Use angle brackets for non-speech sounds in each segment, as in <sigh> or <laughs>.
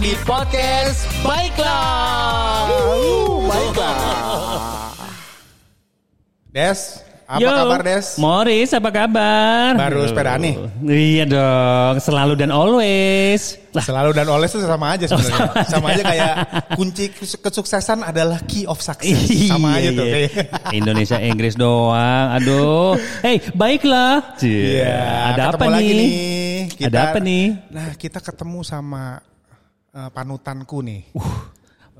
di podcast Baiklah. Baiklah. Des, apa Yo, kabar Des? Morris, apa kabar? Baru sepeda nih? Iya dong, selalu dan always. Lah, Selalu dan Oles itu sama aja sebenarnya. sama aja kayak kunci kes- kesuksesan adalah key of success. Sama aja iya, tuh. iya. kayak. Indonesia Inggris doang. Aduh. Hey, baiklah. Iya, ada apa ketemu nih? lagi nih. Ada apa nih? Nah, kita ketemu sama eh, panutanku nih.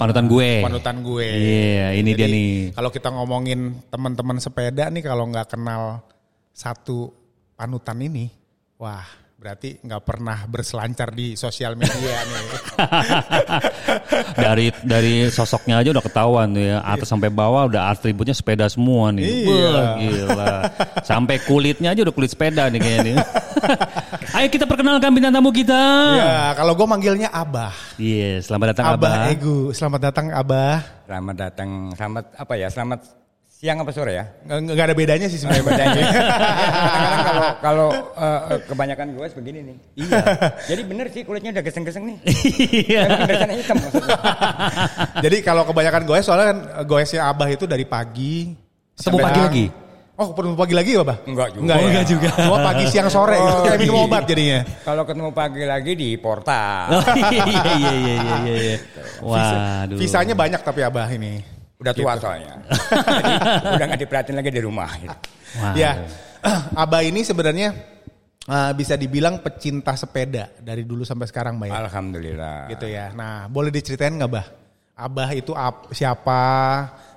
Panutan gue. Panutan gue. Iya, ini dia Jadi, nih. Kalau kita ngomongin teman-teman sepeda nih kalau nggak kenal satu panutan ini, wah berarti nggak pernah berselancar di sosial media nih. <laughs> dari dari sosoknya aja udah ketahuan tuh ya. Atas sampai bawah udah atributnya sepeda semua nih. Iya. Wah, gila. Sampai kulitnya aja udah kulit sepeda nih kayaknya. <laughs> Ayo kita perkenalkan bintang tamu kita. ya, kalau gue manggilnya Abah. Iya, selamat datang Abah Abah. Egu. Selamat datang Abah. Selamat datang, selamat apa ya? Selamat siang apa sore ya? Nggak, ada bedanya sih sebenarnya bedanya. <laughs> Kadang-kadang kalau <laughs> kalau eh, eh, kebanyakan gue begini nih. Iya. Jadi bener sih kulitnya udah geseng-geseng nih. Iya. Hitam maksudnya. <laughs> Jadi kalau kebanyakan goes soalnya kan goesnya Abah itu dari pagi. Ketemu sampai- pagi lagi? Oh, ketemu pagi lagi ya, Abah? Enggak juga. Enggak, Oh, ya? enggak juga. Cuma pagi siang sore gitu. Oh, Kayak minum iya. obat jadinya. Kalau ketemu pagi lagi di portal. Oh, iya iya iya iya iya iya. Waduh. Visanya banyak tapi Abah ini. Udah tua soalnya. Jadi udah nggak diperhatiin lagi di rumah. gitu. Wah. Ya, <clears throat> Abah ini sebenarnya uh, bisa dibilang pecinta sepeda dari dulu sampai sekarang, Mbak. ya? Alhamdulillah. Gitu ya. Nah, boleh diceritain nggak, Bah? Abah itu ap- siapa?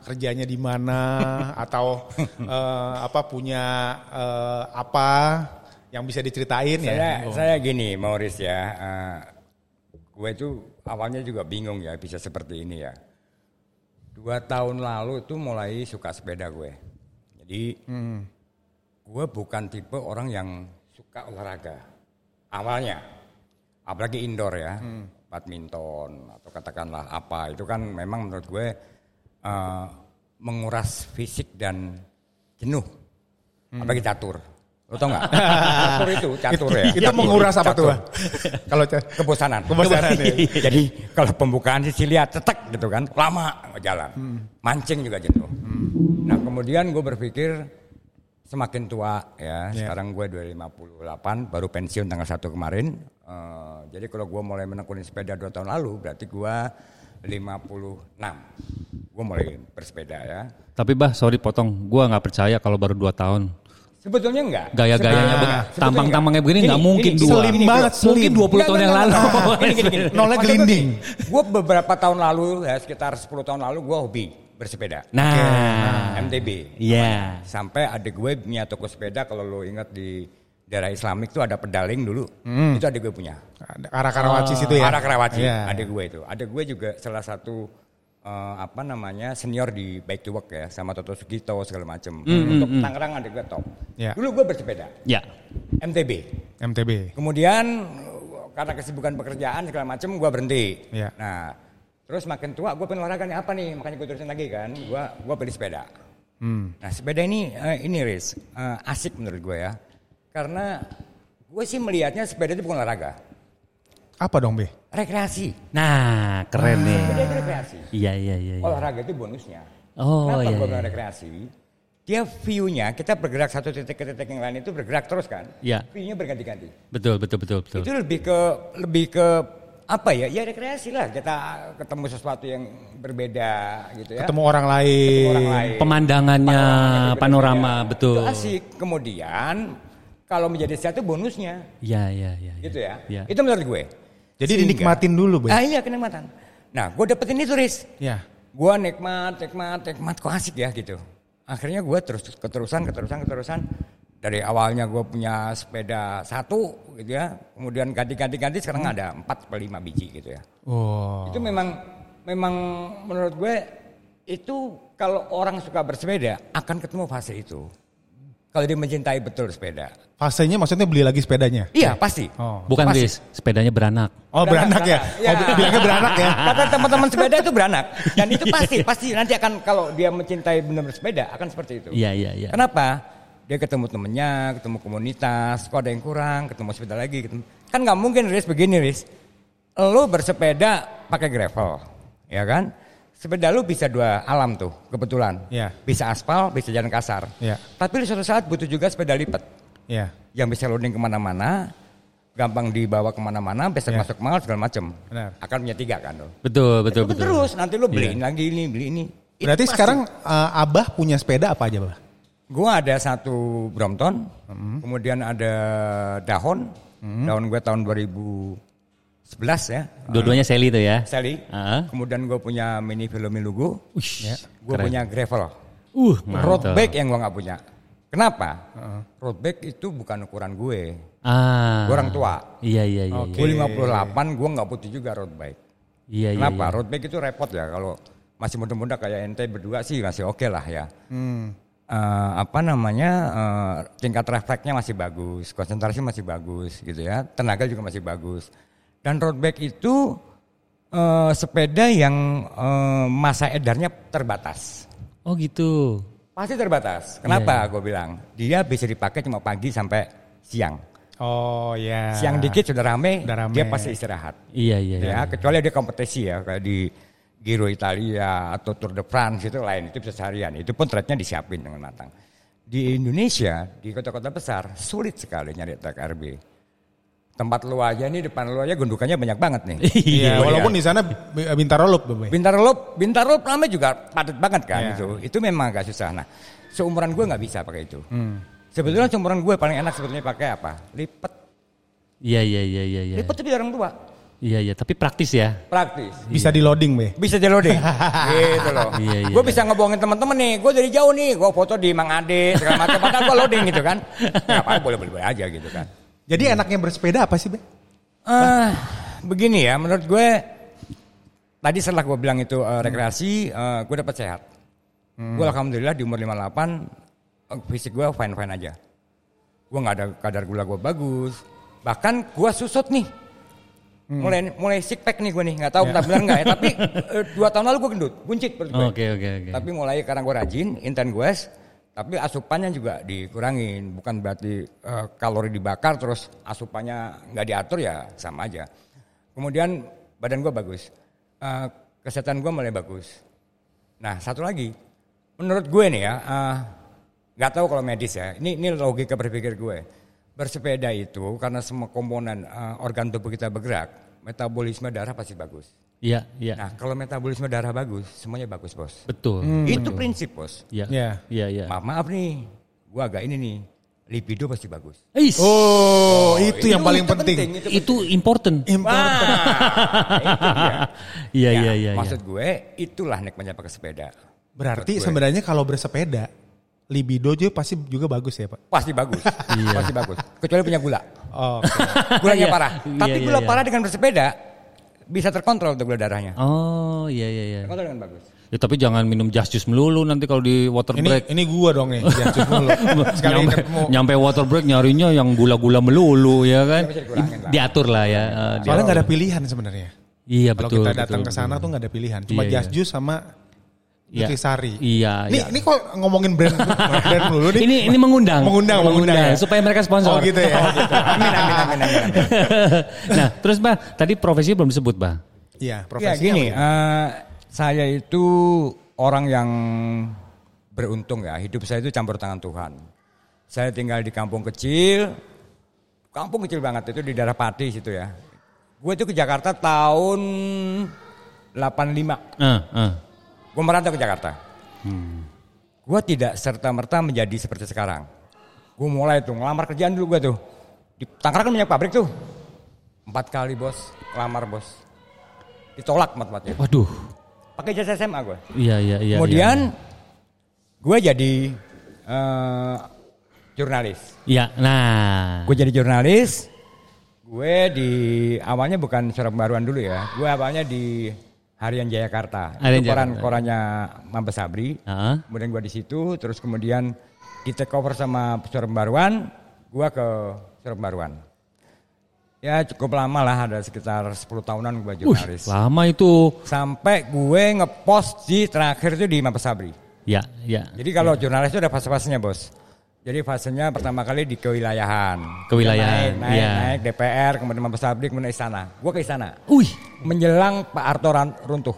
Kerjanya di mana? <laughs> Atau eh, apa punya eh, apa yang bisa diceritain Saya ya? saya gini, Maurice ya. eh, gue itu awalnya juga bingung ya bisa seperti ini ya. Dua tahun lalu itu mulai suka sepeda gue. Jadi gue bukan tipe orang yang suka olahraga. Awalnya, apalagi indoor ya, badminton atau katakanlah apa itu kan memang menurut gue eh, menguras fisik dan jenuh. Apalagi catur. Lo tau nggak? catur itu, catur ya. Itu menguras apa tuh? Kalau Kebosanan. Kebosanan, ya. Jadi kalau pembukaan Sicilia cetek gitu kan, lama jalan. Mancing juga jenuh. Nah kemudian gue berpikir semakin tua ya, sekarang gue 258, baru pensiun tanggal 1 kemarin. Eh, jadi kalau gue mulai menekuni sepeda 2 tahun lalu, berarti gue 56. Gue mulai bersepeda ya. Tapi bah, sorry potong. Gua nggak percaya kalau baru 2 tahun. Sebetulnya enggak. Gaya-gayanya, enggak. Sebetulnya tampang-tampangnya enggak. begini Gini, nggak mungkin gini, dua. Gini, banget, gini. Mungkin 20 Enggak, tahun yang enggak, lalu. enggak. Gini, gini, gini. Nolnya gelinding. Gue beberapa tahun lalu ya sekitar 10 tahun lalu gue hobi bersepeda. Nah, MTB. Iya. Sampai adik gue punya toko sepeda kalau lo ingat di daerah Islamik tuh ada pedaling dulu. Itu adik gue punya. Ada Arah Karawaci situ ya? Arah Karawaci. Iya. Adik gue itu. Adik gue juga salah satu eh, apa namanya senior di Bike to Work ya sama Toto Sugito segala macem. Untuk Tangerang adik gue top. Iya. Dulu gue bersepeda. ya. MTB. MTB. Kemudian karena kesibukan pekerjaan segala macem gue berhenti. Iya. Nah, terus makin tua gue pengen olahraga nih apa nih? Makanya gue terusin lagi kan. Gue gue pilih sepeda. Hmm. Nah sepeda ini eh, ini Riz eh, asik menurut gue ya. Karena gue sih melihatnya sepeda itu bukan olahraga, Apa dong, Be? rekreasi. Nah, keren nih. Sepeda itu rekreasi. Iya iya iya. iya. Olahraga itu bonusnya. Oh Kenapa iya. gue iya. bilang rekreasi? Dia view-nya kita bergerak satu titik ke titik yang lain itu bergerak terus kan? Iya. View-nya berganti-ganti. Betul betul betul betul. Itu lebih ke lebih ke apa ya? Ya rekreasi lah. Kita ketemu sesuatu yang berbeda gitu ya. Ketemu orang lain. Ketemu orang lain. Pemandangannya, panorama, betul. Itu asik. Kemudian kalau menjadi sehat itu bonusnya, Iya iya iya. iya. gitu ya. Iya. Itu menurut gue. Jadi Sehingga- dinikmatin dulu, Be. Ah iya kenikmatan. Nah, gue dapetin itu Riz. Ya. Gue nikmat, nikmat, nikmat, kok asik ya gitu. Akhirnya gue terus keterusan, keterusan, keterusan. Dari awalnya gue punya sepeda satu gitu ya. Kemudian ganti-ganti-ganti sekarang ada empat atau lima biji gitu ya. Oh. Itu memang memang menurut gue itu kalau orang suka bersepeda akan ketemu fase itu. Kalau dia mencintai betul sepeda. Fasenya maksudnya beli lagi sepedanya? Iya pasti. Oh. Bukan Pasti. Riz, sepedanya beranak. Oh, beranak ya? Ya. Oh, bilangnya beranak ya? <laughs> Kata teman-teman sepeda itu beranak. Dan itu pasti, pasti nanti akan kalau dia mencintai benar sepeda akan seperti itu. Iya iya iya. Kenapa? Dia ketemu temennya, ketemu komunitas, kok ada yang kurang, ketemu sepeda lagi. Ketemu. Kan nggak mungkin Riz begini Riz. lo bersepeda pakai gravel, ya kan? Sepeda lu bisa dua alam tuh, kebetulan. Iya. Bisa aspal, bisa jalan kasar. Iya. Tapi di suatu saat butuh juga sepeda lipat. Ya. Yang bisa loading ke mana-mana, gampang dibawa ke mana-mana, bisa Iya. masuk mal segala macem. Benar. Akan punya tiga kan lo. Betul, betul, betul. Terus nanti lu beliin Iya. lagi ini, beli ini. Berarti pasti. sekarang eh, Abah punya sepeda apa aja, Bah? Gua ada satu Brompton, kemudian ada Dahon, Dahon gue tahun 2011 ya, Dua-duanya Sally itu ya. Sally. Ah. Kemudian gue punya Mini Velomi Lugu, Wih, gue keren. punya Gravel, Uh, road bike yang gue nggak punya. Kenapa? Road bike itu bukan ukuran gue, Ah. gue orang tua. Iya, iya, iya. Oke. iya. Gue 58, gue nggak butuh juga road bike. Iya, iya. Kenapa? iya. Road bike itu repot ya kalau masih muda-muda kayak ente berdua sih masih oke lah ya. Eh, apa namanya eh, tingkat refleksnya masih bagus, konsentrasi masih bagus gitu ya, tenaga juga masih bagus. Dan road bike itu eh, sepeda yang eh, masa edarnya terbatas. Oh gitu. Pasti terbatas. Kenapa? Gue bilang dia bisa dipakai cuma pagi sampai siang. Oh ya. Siang dikit sudah rame, Udah rame. dia pasti istirahat. Iya, iya, iya. ya kecuali ada kompetisi ya kayak di Giro Italia atau Tour de France itu lain itu bisa seharian itu pun tracknya disiapin dengan matang di Indonesia di kota-kota besar sulit sekali nyari track RB tempat lu aja nih depan lu aja gundukannya banyak banget nih <laughs> Iya, Gua walaupun di sana B- Bintaro Loop. Bintaro Loop Bintaro Loop namanya juga padat banget kan Iya. itu itu memang agak susah nah seumuran gue nggak bisa pakai itu Hmm. sebetulnya seumuran gue paling enak sebetulnya pakai apa lipet Iya, iya, iya, iya, iya. lipet tapi orang tua Iya, iya, tapi praktis ya. praktis Bisa di loading, Be. bisa di loading <laughs> gitu loh. Iya, iya, gue iya. bisa ngebohongin teman-teman nih, gue dari jauh nih, gue foto di Mang Ade segala macam, padahal gue loading gitu kan. <laughs> Ya apa boleh boleh aja gitu kan. Jadi enaknya bersepeda apa sih, Be? Ah, begini ya, menurut gue tadi setelah gue bilang itu eh, rekreasi, eh, gue dapat sehat. Gue alhamdulillah di umur 58 eh, fisik gue fine fine aja. Gue nggak ada kadar gula gue bagus, bahkan gue susut nih. Mulai mulai six pack nih gue nih, nggak tahu benar benar nggak ya. <laughs> Tapi eh, dua tahun lalu gue gendut, buncit perut gue. Oke, oke, oke. Tapi mulai karena gue rajin, intent gue, tapi asupannya juga dikurangin. Bukan berarti eh, kalori dibakar terus asupannya nggak diatur ya sama aja. Kemudian badan gue bagus, Eh, kesehatan gue mulai bagus. Nah satu lagi, menurut gue nih ya, eh, nggak tahu kalau medis ya. Ini ini logika berpikir gue. Bersepeda itu karena semua komponen eh, organ tubuh kita bergerak, metabolisme darah pasti bagus. Iya, iya. Nah kalau metabolisme darah bagus, semuanya bagus bos. Betul. Itu prinsip bos. Iya. Iya. Iya, iya. Maaf maaf nih, gua agak ini nih, libido pasti bagus. Is. Oh, itu yang paling itu penting. itu Itu important. Important. Itu dia. <laughs> Iya, Ya, iya, iya. iya. Maksud gue itulah nikmatnya pakai sepeda. Berarti sebenarnya kalau bersepeda, libido juga pasti juga bagus ya, Pak? pasti bagus, <laughs> pasti bagus. Kecuali punya gula, Oh, gulanya Iya. parah. Iya, Tapi iya, gula iya. parah dengan bersepeda bisa terkontrol tuh gula darahnya. Oh, iya, iya, iya. Terkontrol dengan bagus. Ya, tapi jangan minum just juice melulu nanti kalau di water ini break. ini gua dong nih, jangan mulu. <laughs> Sekali nyampe, ketemu. nyampe water break nyarinya yang gula-gula melulu ya kan. lah. Diatur lah ya. eh, Soalnya nggak ada pilihan sebenarnya. Iya Kalau betul. kita datang ke sana tuh nggak ada pilihan, cuma Iya, just iya. juice sama Iya. Nutrisari. Iya, Ini iya. ini kok ngomongin brand brand dulu nih? Ini ini mengundang. Mengundang, mengundang ya? supaya mereka sponsor. Oh gitu ya. <laughs> Amin amin amin amin. amin. <laughs> nah, terus Bah, tadi profesi belum disebut, Bah. Iya, Ya profesinya gini, apa? eh, saya itu orang yang beruntung ya. Hidup saya itu campur tangan Tuhan. Saya tinggal di kampung kecil, kampung kecil banget itu di daerah Pati situ ya. Gue itu ke Jakarta tahun 85. Eh, eh. Gue merantau ke Jakarta. Gue tidak serta merta menjadi seperti sekarang. Gue mulai tuh ngelamar kerjaan dulu gue tuh. Di Tangerang kan banyak pabrik tuh. Empat kali bos, lamar bos. Ditolak tempat-tempatnya. Waduh. Pakai jasa SMA gue. Iya, iya, iya. Kemudian gue jadi eh, jurnalis. Iya, nah. Gue jadi jurnalis. Gue di awalnya bukan surat pembaruan dulu ya. Gue awalnya di Harian Jayakarta. Harian Itu koran Jayakarta. korannya Mabes Sabri. Heeh. Kemudian gue di situ. Terus kemudian di take over sama pembaruan. Gue ke surat pembaruan. Ya cukup lama lah, ada sekitar 10 tahunan gue Wih, jurnalis. lama itu. Sampai gue ngepost di terakhir itu di Mabes Sabri. Ya, ya. Jadi kalau jurnalis itu ada fase-fasenya bos. Jadi fasenya pertama kali di kewilayahan. Kewilayahan, Naik, naik, iya. naik DPR, kemudian Mabes Pabrik, kemudian istana. Gue ke istana. Wih. Menjelang Pak Harto ran- runtuh.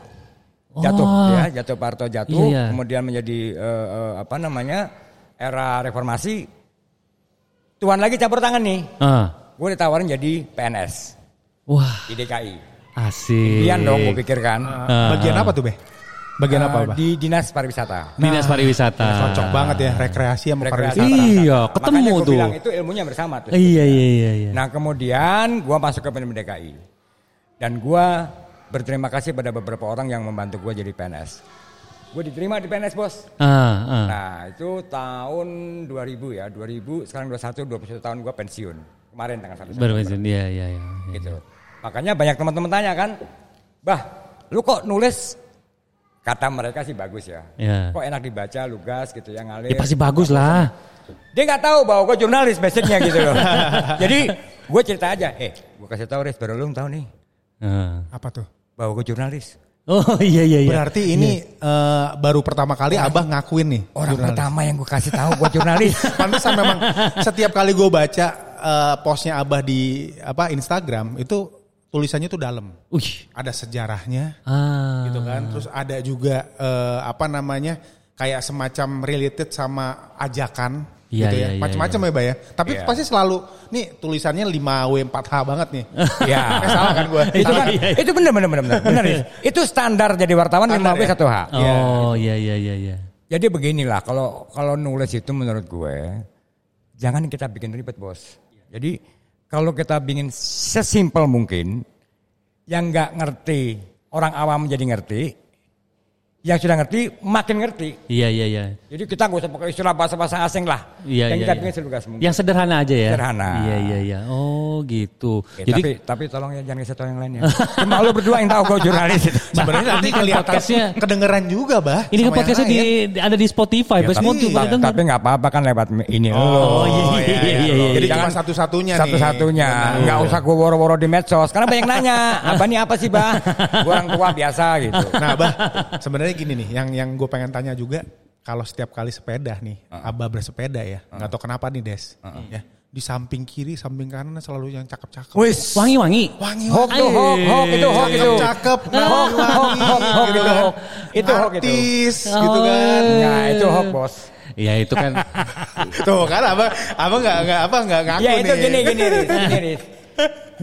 Jatuh Oh. ya, jatuh Pak Harto jatuh, Iya, iya. kemudian menjadi eh, eh, apa namanya? era reformasi. Tuan lagi campur tangan nih. Ah. Gue ditawarin jadi PNS Wah, di DKI. asik. Dian dong gue pikir kan. Ah, Bagian ah. apa tuh, Beh? Bagian Eh, apa, Bah? Di dinas pariwisata. Dinas pariwisata. Cocok banget ya rekreasi sama Rekreasi. pariwisata. Iya, ketemu Makanya gue tuh. bilang itu ilmunya bersama tuh. Iya, iya, iya, iya. Nah kemudian gua masuk ke PNM DKI. Dan gua berterima kasih pada beberapa orang yang membantu gua jadi PNS. Gue diterima di PNS bos. Ah, ah. Nah itu tahun 2000 ya, 2000 sekarang 21, 21 tahun gua pensiun. Kemarin tanggal 1 Baru September. iya, iya, iya. Gitu. Makanya banyak teman-teman tanya kan, Bah, lu kok nulis? Kata mereka sih bagus ya. Iya. Kok enak dibaca, lugas gitu ya ngalir. Ya pasti bagus lah. Dia nggak tahu bahwa gue jurnalis basicnya gitu loh. <laughs> Jadi gue cerita aja, eh gue kasih tahu Riz, baru lu tahu nih Ah. Apa tuh? bahwa gue jurnalis. Oh <laughs> iya iya iya. Berarti ini eh, baru pertama kali Abah ngakuin nih. Orang jurnalis. pertama yang gue kasih tahu gue jurnalis. <laughs> Pantesan memang setiap kali gue baca eh, postnya Abah di apa Instagram itu tulisannya tuh dalam. Wih. Ada sejarahnya Ah. gitu kan. Terus ada juga eh, apa namanya kayak semacam related sama ajakan Iya, gitu iya, ya. iya, Macam-macam ya, Bah ya. Tapi Iya. pasti selalu nih tulisannya 5W 4H banget nih. <laughs> ya. Eh, salah kan gue? itu kan Iya, iya. itu benar benar benar benar. Benar, Riz. <laughs> Itu standar jadi wartawan Standar 5 ya? 1 H. Oh iya iya iya iya. Jadi beginilah kalau kalau nulis itu menurut gue jangan kita bikin ribet bos. Jadi kalau kita bikin sesimpel mungkin yang nggak ngerti orang awam jadi ngerti, yang sudah ngerti makin ngerti. Iya iya iya. Jadi kita nggak usah pakai istilah bahasa-bahasa asing lah. Iya yang iya. kita iya. bikin selugas mungkin. Yang sederhana aja ya. Sederhana. Iya iya iya. Oh gitu. Eh, Jadi tapi tapi tolong ya jangan kasih yang lain ya. Cuma lu berdua yang tahu gue jurnalis itu. <laughs> Sebenarnya nanti Ini kelihatan podcastnya- kedengeran juga, Bah. ini kan yang podcastnya di, ada di Spotify. Ya, tapi, denger. tapi nggak apa-apa kan lewat ini Oh, lo. iya, iya, iya, iya. Jadi Jangan cuma satu-satunya nih. Satu-satunya, nggak usah gue woro-woro di medsos. Karena banyak nanya, <laughs> abah ini apa sih bah? Gue orang tua biasa gitu. Nah, Bah, sebenarnya gini nih, yang yang gue pengen tanya juga, kalau setiap kali sepeda nih, Abah bersepeda ya, nggak tahu kenapa nih Des, ya di samping kiri, samping kanan selalu yang cakep-cakep. Wis, Wangi-wangi. Wangi, Hok tuh, hok, hok itu hok itu. cakep, Hok, hok, hok, hok gitu itu kan. hok. Itu hok itu. Artis, gitu kan. Nah itu hok bos. Ya itu kan. <laughs> Tuh kan, Abah, Abah nggak nggak apa nggak ngaku Ya itu nih. gini gini gini.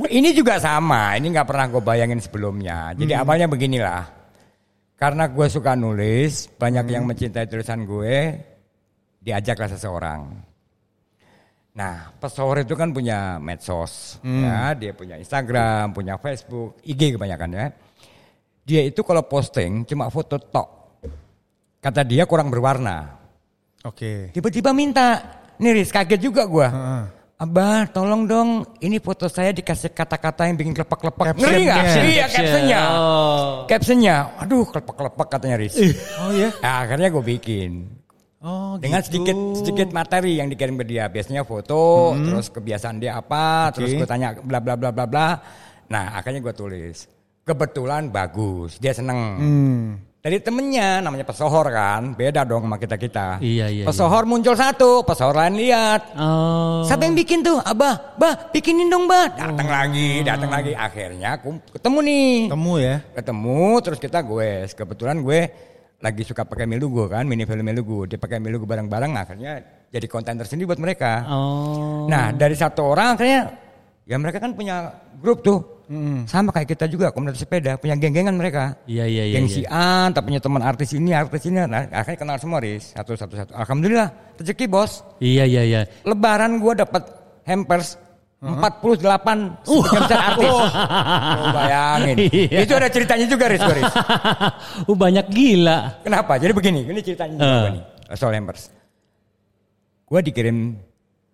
Ini juga sama, ini nggak pernah gue bayangin sebelumnya. Jadi awalnya beginilah. Karena gue suka nulis, banyak yang mencintai tulisan gue, diajaklah seseorang. Nah, pesohor itu kan punya medsos, ya, dia punya Instagram, punya Facebook, IG kebanyakan ya. Dia itu kalau posting cuma foto tok. Kata dia kurang berwarna. Oke. Tiba-tiba minta, nih Riz, kaget juga gua. Heeh. Abah, tolong dong, ini foto saya dikasih kata-kata yang bikin kelepek-kelepek. Captionnya. Ngeri nggak? Iya, captionnya. Oh. Captionnya, aduh kelepek-kelepek katanya Riz. Oh iya. Nah, akhirnya gue bikin. Oh, Dengan gitu. sedikit sedikit materi yang dikirim ke dia. Biasanya foto, terus kebiasaan dia apa, terus gue tanya bla bla bla bla bla. Nah, akhirnya gue tulis. Kebetulan bagus, dia seneng. Hmm. Dari temennya namanya pesohor kan, beda dong sama kita kita. Iya, iya, Pesohor muncul satu, pesohor lain lihat. Oh. Siapa yang bikin tuh? Abah, bah, bikinin dong, bah. Datang Oh. lagi, datang lagi. Akhirnya aku ketemu nih. Temu ya. Ketemu, terus kita gue. Kebetulan gue lagi suka pakai Melugo kan, mini film Melugo. Dia pakai Melugo bareng-bareng, akhirnya jadi konten tersendiri buat mereka. Oh. Nah, dari satu orang akhirnya, ya mereka kan punya grup tuh. Sama kayak kita juga, komunitas sepeda, punya geng-gengan mereka. Iya iya iya. Geng iya. si A, tak punya teman artis ini, artis ini. Nah, akhirnya kenal semua, Riz. Satu, satu, satu. Alhamdulillah, rezeki bos. Iya iya iya. Lebaran gue dapat hampers 48 sebagian besar artis. <laughs> Oh, bayangin. Iya. Itu ada ceritanya juga, Riz. gua, Riz. <laughs> uh, banyak gila. Kenapa? Jadi begini, ini ceritanya juga Eh. nih, soal hampers. Gue dikirim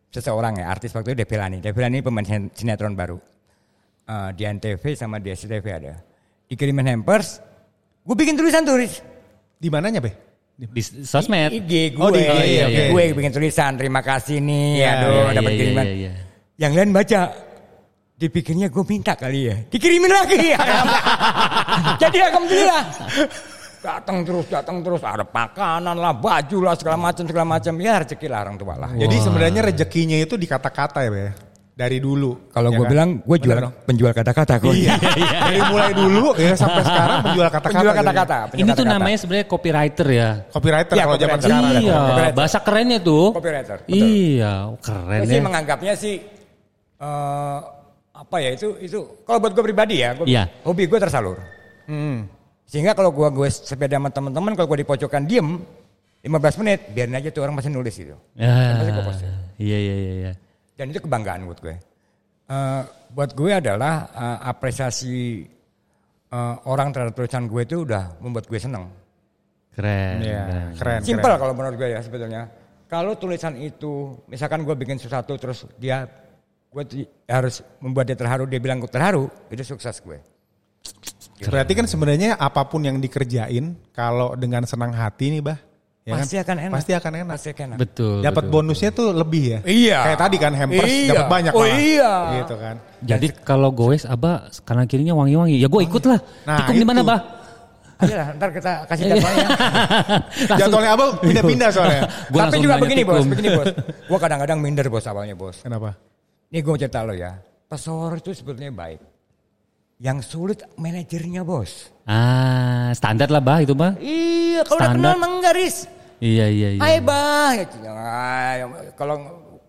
seseorang ya, artis waktu itu Devilani. Devilani pemain sin- sinetron baru. Eh, di Antv sama di SCTV ada. Dikirimin hampers, gue bikin tulisan tulis. Di mananya, Be? Di sosmed. IG gue, Oh, di IG, IG, oke. gue bikin tulisan. Terima kasih nih, Iya, aduh Iya, dapat iya, kiriman. iya, iya. Yang lain baca, dipikirnya gue minta kali ya. Dikirimin lagi. <laughs> Jadi alhamdulillah. Datang terus, datang terus. Ada makanan lah, baju lah, segala macam, segala macam. Ya rezeki lah orang tua lah. Jadi sebenarnya rezekinya itu di kata-kata ya, ya? Dari dulu. Kalau ya gue kan? bilang, gue jual Bener dong? penjual kata-kata. gua. <laughs> Iya. Dari mulai dulu ya sampai sekarang penjual kata-kata. Penjual kata-kata. Ini tuh namanya sebenarnya copywriter ya. Copywriter Iya, kalau zaman sekarang. ya. Iya, copywriter. bahasa kerennya tuh. Copywriter, betul. Iya, keren Gue sih ya. menganggapnya sih eh, apa ya itu itu kalau buat gue pribadi ya, gua, Iya. hobi gue tersalur. Hmm. Sehingga kalau gue gue sepeda sama teman-teman kalau gue di pojokan diem 15 menit biarin aja tuh orang masih nulis gitu. Ya, gua posting. iya, iya, iya, iya. Dan itu kebanggaan buat gue. Eh, buat gue adalah eh, apresiasi eh, orang terhadap tulisan gue itu udah membuat gue seneng. Keren. Iya, keren. keren. Simpel kalau menurut gue ya sebetulnya. Kalau tulisan itu, misalkan gue bikin sesuatu terus dia, gue harus membuat dia terharu, dia bilang gue terharu, itu sukses gue. Berarti kan sebenarnya apa pun yang dikerjain kalau dengan senang hati nih, Bah. ya kan? Pasti akan enak. Pasti akan enak. Pasti akan enak. Betul. Dapat betul. bonusnya tuh lebih ya. Iya. Kayak tadi kan hampers Iya. dapat banyak Oh, malah. iya. Gitu kan. Jadi kalau goes abah kanan kirinya wangi-wangi. Ya gue ikut lah. Nah, Tikung di mana bah? Ayo lah, ntar kita kasih jadwalnya. <laughs> Langsung- Jadwalnya abang pindah-pindah soalnya. <laughs> Gua Tapi juga begini bos, tikung. begini bos. <laughs> Gue kadang-kadang minder bos awalnya bos. Kenapa? Ini gue cerita lo ya. Pesohor itu sebetulnya baik. Yang sulit manajernya bos. Ah, standar lah bah itu bah. Iya, kalau udah kenal menggaris. Iya, iya, iya. Hai bah, Ya, kalau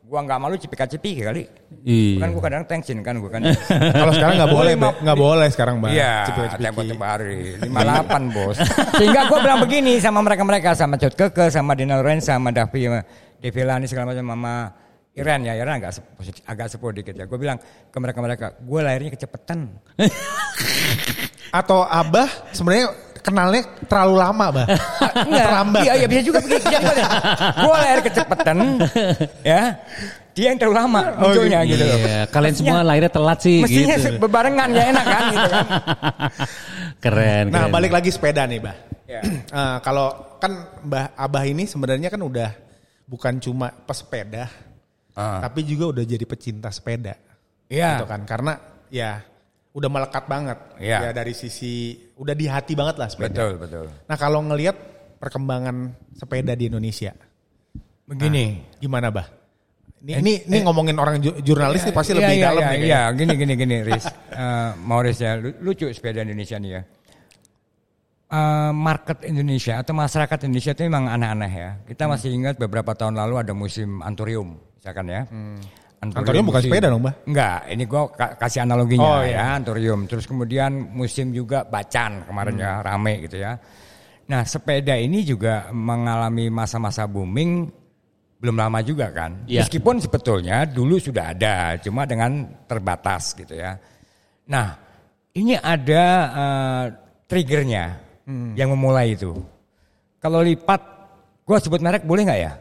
gua nggak malu cipika-cipiki kali. Iya. Kan gua kadang tensin kan gua kan. <laughs> Kalau sekarang nggak boleh, Lima- nggak boleh sekarang, Bang. Iya, tempo tempo hari <laughs> 58 bos. Sehingga gua bilang begini sama mereka-mereka sama Cut Keke, sama Dina Lorenz, sama Davi, Devi Lani segala macam sama Iren ya, Iren agak sepuh, agak sepuh dikit ya. Gue bilang ke mereka-mereka, gue lahirnya kecepetan. <laughs> Atau Abah sebenarnya kenalnya terlalu lama, Bah. <laughs> Terlambat. Iya, iya bisa juga begitu. gue lahir kecepetan, ya. Dia yang terlalu lama munculnya gitu. loh. Iya, kalian Mestinya- semua lahirnya telat sih Mestinya gitu. bebarengan ya enak kan gitu kan. <laughs> keren, Nah, keren. balik lagi sepeda nih, Bah. Ya. <clears throat> Eh, kalau kan Mbah Abah ini sebenarnya kan udah bukan cuma pesepeda, Ah. tapi juga udah jadi pecinta sepeda. Iya. Gitu kan. Karena ya udah melekat banget. Iya. Ya dari sisi udah di hati banget lah sepeda. Betul, betul. Nah, kalau ngelihat perkembangan sepeda di Indonesia, Begini. gimana, Bah? Ini ini, ini ngomongin orang ju- jurnalis nih pasti Iya, lebih iya, dalam iya, nih. Iya, gini gini gini, Riz. <laughs> Eh, Maurice ya, lu- lucu sepeda Indonesia nih ya. Eh, market Indonesia atau masyarakat Indonesia itu memang aneh-aneh ya. Kita Hmm. masih ingat beberapa tahun lalu ada musim anturium, misalkan ya. Anturium bukan musim- sepeda dong, Mbah? Enggak, ini gua ka- kasih analoginya Oh, ya, iya. anturium. Terus kemudian musim juga bacan kemarin ya, rame gitu ya. Nah, sepeda ini juga mengalami masa-masa booming belum lama juga kan. Iya. Meskipun sebetulnya dulu sudah ada, cuma dengan terbatas gitu ya. Nah, ini ada eh, triggernya yang memulai itu. Kalau lipat, gua sebut merek boleh nggak ya?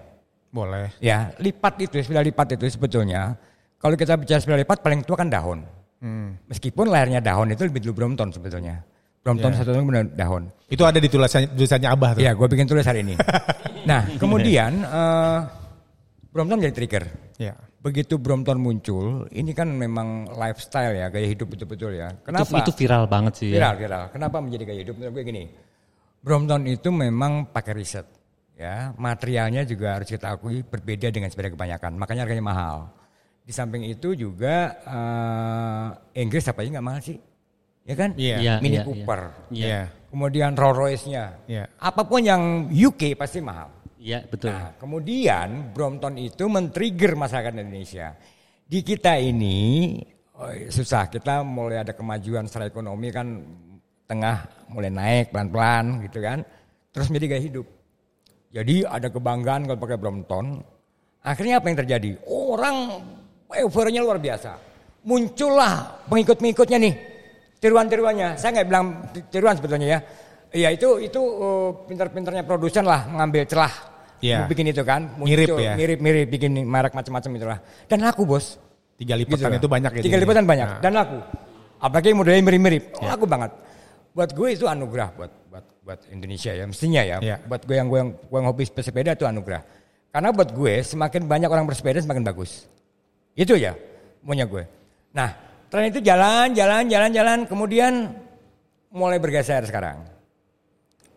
Boleh. Ya, lipat itu, sepeda lipat itu sebetulnya. Kalau kita bicara sepeda lipat, paling tua kan dahon. Hmm. Meskipun layarnya dahon itu lebih dulu Brompton sebetulnya. Brompton Ya. satu tahun benar dahon. Itu ada di tulisannya, tulisannya Abah tuh. Iya, gue bikin tulis hari ini. <laughs> nah, kemudian eh Brompton jadi trigger. Iya. Begitu Brompton muncul, ini kan memang lifestyle ya, gaya hidup betul-betul ya. itu, Kenapa? itu viral banget sih Viral, ya. viral. Kenapa menjadi gaya hidup? Menurut gue gini, Brompton itu memang pakai riset. Ya, materialnya juga harus kita akui berbeda dengan sepeda kebanyakan. Makanya harganya mahal. Di samping itu juga eh, Inggris apa aja nggak mahal sih, ya kan? Iya. Iya, Mini iya, Cooper, Iya. kemudian Rolls Royce-nya, Iya. apa pun yang UK pasti mahal. Iya, betul. Nah, kemudian Brompton itu men-trigger masyarakat Indonesia. Di kita ini oh, susah, kita mulai ada kemajuan secara ekonomi kan tengah mulai naik pelan-pelan gitu kan. Terus menjadi gaya hidup. Jadi ada kebanggaan kalau pakai Brompton. Akhirnya apa yang terjadi? Orang euforianya luar biasa. Muncullah pengikut-pengikutnya nih. Tiruan-tiruannya. Saya nggak bilang tiruan sebetulnya ya. Iya itu itu uh, pintar-pintarnya produsen lah mengambil celah. Iya. Bikin itu kan. Mirip ya. Mirip-mirip bikin merek macam-macam itulah. Dan laku bos. Tiga Gitu lipatan lah. itu banyak ya. Tiga lipatan banyak Nah. dan laku. Apalagi modelnya mirip-mirip, laku banget. Buat gue itu anugerah buat buat Indonesia ya mestinya ya. Iya. Buat gue yang gue yang gue yang hobi sepeda itu anugerah. Karena buat gue semakin banyak orang bersepeda semakin bagus. Itu ya maunya gue. Nah tren itu jalan jalan jalan jalan kemudian mulai bergeser sekarang.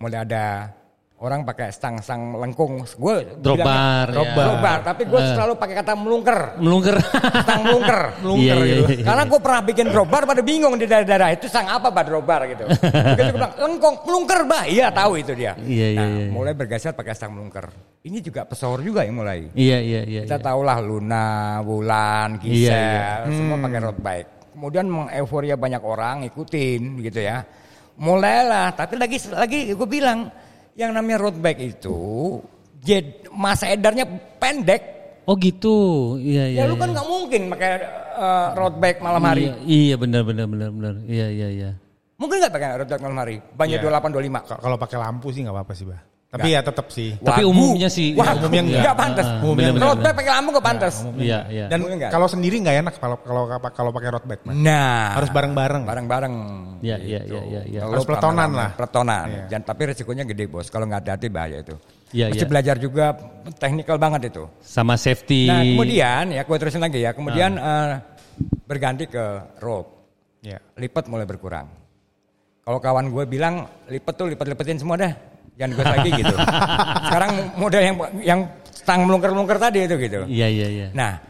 mulai ada orang pakai stang-stang lengkung. Gue Drop bar, ya. Tapi gue Eh. selalu pakai kata melungker. Melungker. Stang melungker, <laughs> melungker Iya, iya, gitu. iya. Karena gue pernah bikin drop bar pada bingung di daerah-daerah itu stang apa bah drop bar gitu. Begitu gue bilang lengkong, melungker bah. Iya tahu itu dia. Iya, iya, nah, iya. mulai bergeser pakai stang melungker. Ini juga pesohor juga yang mulai. Iya iya iya. Kita iya. tahulah Luna, Wulan, Gisel, Iya, semua pakai road bike. Kemudian mengeuforia banyak orang ikutin gitu ya. Mulailah, tapi lagi lagi gue bilang yang namanya road bike itu jed, masa edarnya pendek. Oh gitu. Iya iya. ya lu kan iya. nggak mungkin pakai eh, road bike malam hari. Iya, iya benar benar benar benar. Iya iya iya. Mungkin nggak pakai road bike malam hari. Banyak Iya. 28 25. K- Kalau pakai lampu sih nggak apa-apa sih, Bah. Tapi ya tetap sih. Tapi Wagu. umumnya sih- Wah, umumnya umumnya enggak. nggak pantas. Ah, Umumnya Road bike pakai lampu nggak pantas. Iya iya. Dan kalau sendiri nggak enak kalau kalau kalau pakai road bike. Nah, Harus bareng-bareng. bareng-bareng. Iya, iya, Gitu. iya, iya, iya. Kalau Harus peletonan lah. Peletonan. Iya. Dan tapi resikonya gede bos. Kalau nggak hati-hati bahaya itu. Iya, Mesti iya. belajar juga teknikal banget itu. Sama safety. Nah kemudian ya gue terusin lagi ya. Kemudian Ah. eh, berganti ke rope. Ya. Lipat mulai berkurang. Kalau kawan gue bilang lipat tuh lipat-lipatin semua dah. Jangan gue lagi gitu. <laughs> Sekarang model yang yang stang melungker-melungker tadi itu gitu. Iya iya iya. Nah,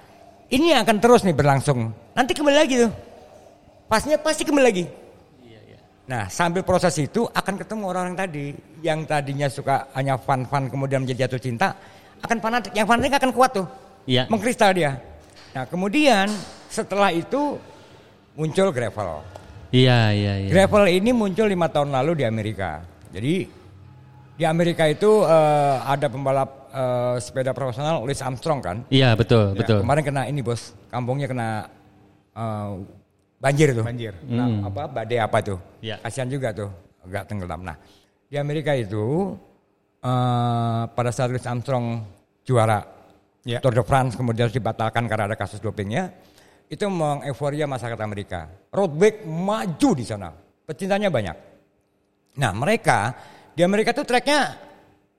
ini akan terus nih berlangsung. Nanti kembali lagi tuh. Pasnya pasti kembali lagi. Nah, sambil proses itu akan ketemu orang-orang tadi yang tadinya suka hanya fun-fun kemudian menjadi jatuh cinta, akan fanatik. Yang fanatik akan kuat tuh. Iya. Mengkristal dia. Nah, kemudian setelah itu muncul gravel. Iya iya iya. Gravel ini muncul lima tahun lalu di Amerika. Jadi di Amerika itu eh, ada pembalap eh, sepeda profesional Louis Armstrong kan. Iya betul Ya, betul. Kemarin kena ini bos, kampungnya kena eh, banjir tuh. Banjir. Nah, apa badai apa tuh? Ya. Kasihan juga tuh, agak tenggelam. Nah, di Amerika itu eh, pada saat Louis Armstrong juara Ya. Tour de France kemudian harus dibatalkan karena ada kasus dopingnya, itu mengeuforia masyarakat Amerika. Road bike maju di sana, pecintanya banyak. Nah mereka di Amerika tuh treknya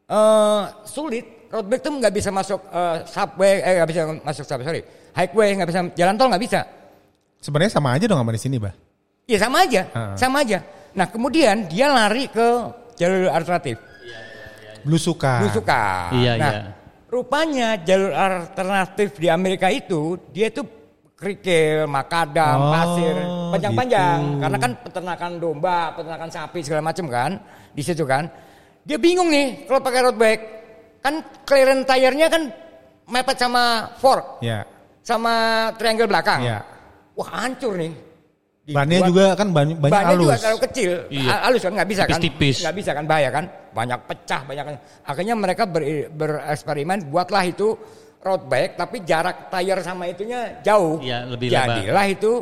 eh sulit. Road bike tuh nggak bisa masuk eh, subway, eh nggak bisa masuk subway, sorry, highway nggak bisa jalan tol nggak bisa. Sebenarnya sama aja dong sama di sini, Bah. Iya sama aja, Ha. sama aja. Nah kemudian dia lari ke jalur alternatif, Belusukan. belusukan. Iya, nah, iya. rupanya jalur alternatif di Amerika itu dia itu kerikil, makadam, Oh, pasir, panjang-panjang. gitu. Karena kan peternakan domba, peternakan sapi segala macam kan di situ kan. Dia bingung nih kalau pakai road bike. Kan clearance tire-nya kan mepet sama fork, Ya. sama triangle belakang. Ya. Wah hancur nih. Bannya Dibuat- juga kan banyak, banyak Bannya juga halus. terlalu kecil, Iya. Halus kan nggak bisa kan? Tipis-tipis. Nggak bisa kan bahaya kan? Banyak pecah, banyak. Akhirnya mereka ber- bereksperimen, buatlah itu road bike, tapi jarak tire sama itunya jauh. Iya, lebih lebar. Jadilah itu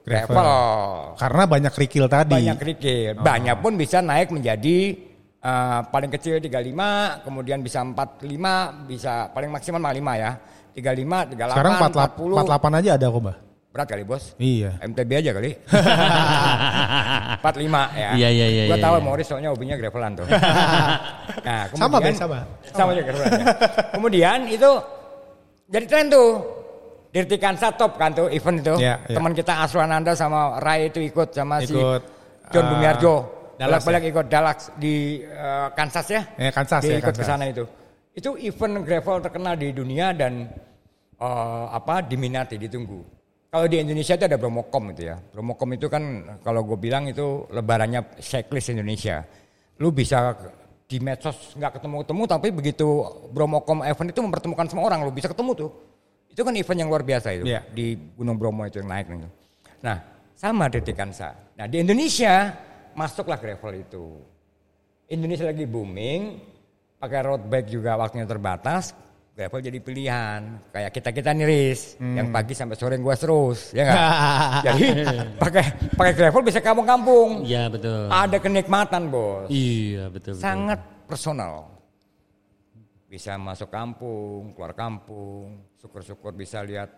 Gravel. gravel. Karena banyak kerikil tadi. Banyak kerikil. Banyak pun bisa naik menjadi eh, paling kecil 35, kemudian bisa 45, bisa paling maksimal 45 ya. 35, 38, Sekarang 48, 40. 48 aja ada kok, Bah. Berat kali bos. Iya. MTB aja kali. <laughs> 45 ya. Iya, iya, iya, Gua iya, tahu iya. Morris soalnya hobinya gravelan tuh. <laughs> nah, Sama, Be, sama. Sama juga gravelan. ya. kemudian itu jadi tren tuh. Dirti Kansa top kan tuh event itu. Iya, iya. Teman kita Aswananda sama Rai itu ikut sama si Ikut, John eh, Bumiarjo. Dallas Balik-balik ikut Dallas di eh, Kansas ya. Ya, Kansas Dia ya, ikut ke sana itu. Itu event gravel terkenal di dunia dan eh, apa diminati, ditunggu. Kalau di Indonesia itu ada Bromocom itu ya. Bromocom itu kan kalau gue bilang itu lebarannya cyclist Indonesia. Lu bisa di medsos nggak ketemu-ketemu tapi begitu Bromocom event itu mempertemukan semua orang lu bisa ketemu tuh. Itu kan event yang luar biasa itu Iya. di Gunung Bromo itu yang naik itu. Nah, sama Detik Kansa. Nah, di Indonesia masuklah gravel itu. Indonesia lagi booming, pakai road bike juga waktunya terbatas, gravel jadi pilihan. Kayak kita kita niris, yang pagi sampai sore gua terus, ya nggak? <laughs> jadi pakai pakai gravel bisa kampung-kampung. Iya betul. Ada kenikmatan bos, Iya betul. betul. sangat personal. Bisa masuk kampung, keluar kampung, syukur-syukur bisa lihat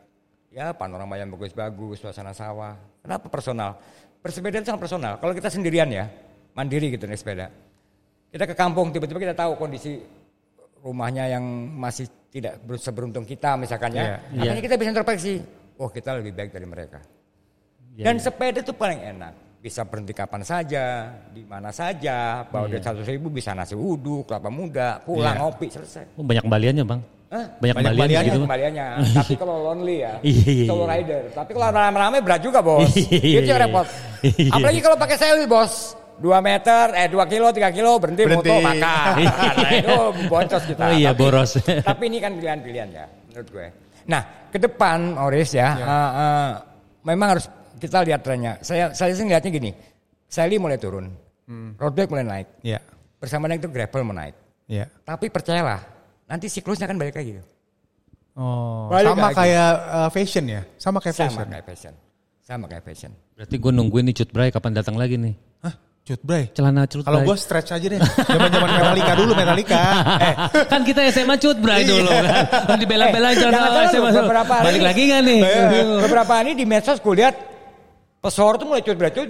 ya panorama yang bagus-bagus, suasana sawah. Kenapa personal? Bersepeda sangat personal. Kalau kita sendirian ya, mandiri gitu naik sepeda. Kita ke kampung tiba-tiba kita tahu kondisi rumahnya yang masih tidak ber- seberuntung kita misalkan ya. Iya, Makanya kita bisa introspeksi. Oh kita lebih baik dari mereka. Iya, Dan iya. sepeda itu paling enak. bisa berhenti kapan saja, di mana saja, bawa duit seratus ribu bisa nasi uduk, kelapa muda, pulang Iya. ngopi selesai. Oh, banyak kembaliannya bang. Hah? Banyak, Banyak kembaliannya kembaliannya, gitu. kembaliannya. Tapi kalau lonely ya, <laughs> Iya, iya, solo rider. Tapi kalau rame-rame berat juga bos. <laughs> Itu yang iya. repot. <laughs> Apalagi kalau pakai seli bos. 2 meter, eh 2 kilo, 3 kilo, berhenti, Berhenti. foto, makan. <laughs> Nah, itu boncos kita. Oh iya, Tapi- boros. <laughs> Tapi ini kan pilihan-pilihan ya, menurut gue. Nah, ke depan, Oris ya, Iya. eh, eh, memang harus kita lihat trennya. Saya saya sih ngeliatnya gini, Sally mulai turun, Hmm. road bike mulai naik, Iya. bersama dengan itu gravel mau naik. Iya. Tapi percayalah, nanti siklusnya akan balik lagi. Oh, Balik sama lagi. kayak uh, fashion ya? Sama kayak Sama fashion. kayak fashion. Sama kayak fashion. Berarti gue nungguin nih Cut Bray kapan datang lagi nih. Hah? Cut Bray? Celana Cut Kalau Bray. gue stretch aja deh. Zaman-zaman Metallica dulu Metallica. <laughs> Eh, kan kita SMA Cut Bray dulu kan. Dibela-belain Eh, celana jangan salah SMA. beberapa hari- Balik lagi nggak nih? Beberapa hari di medsos gue lihat pesor tuh mulai cut cut.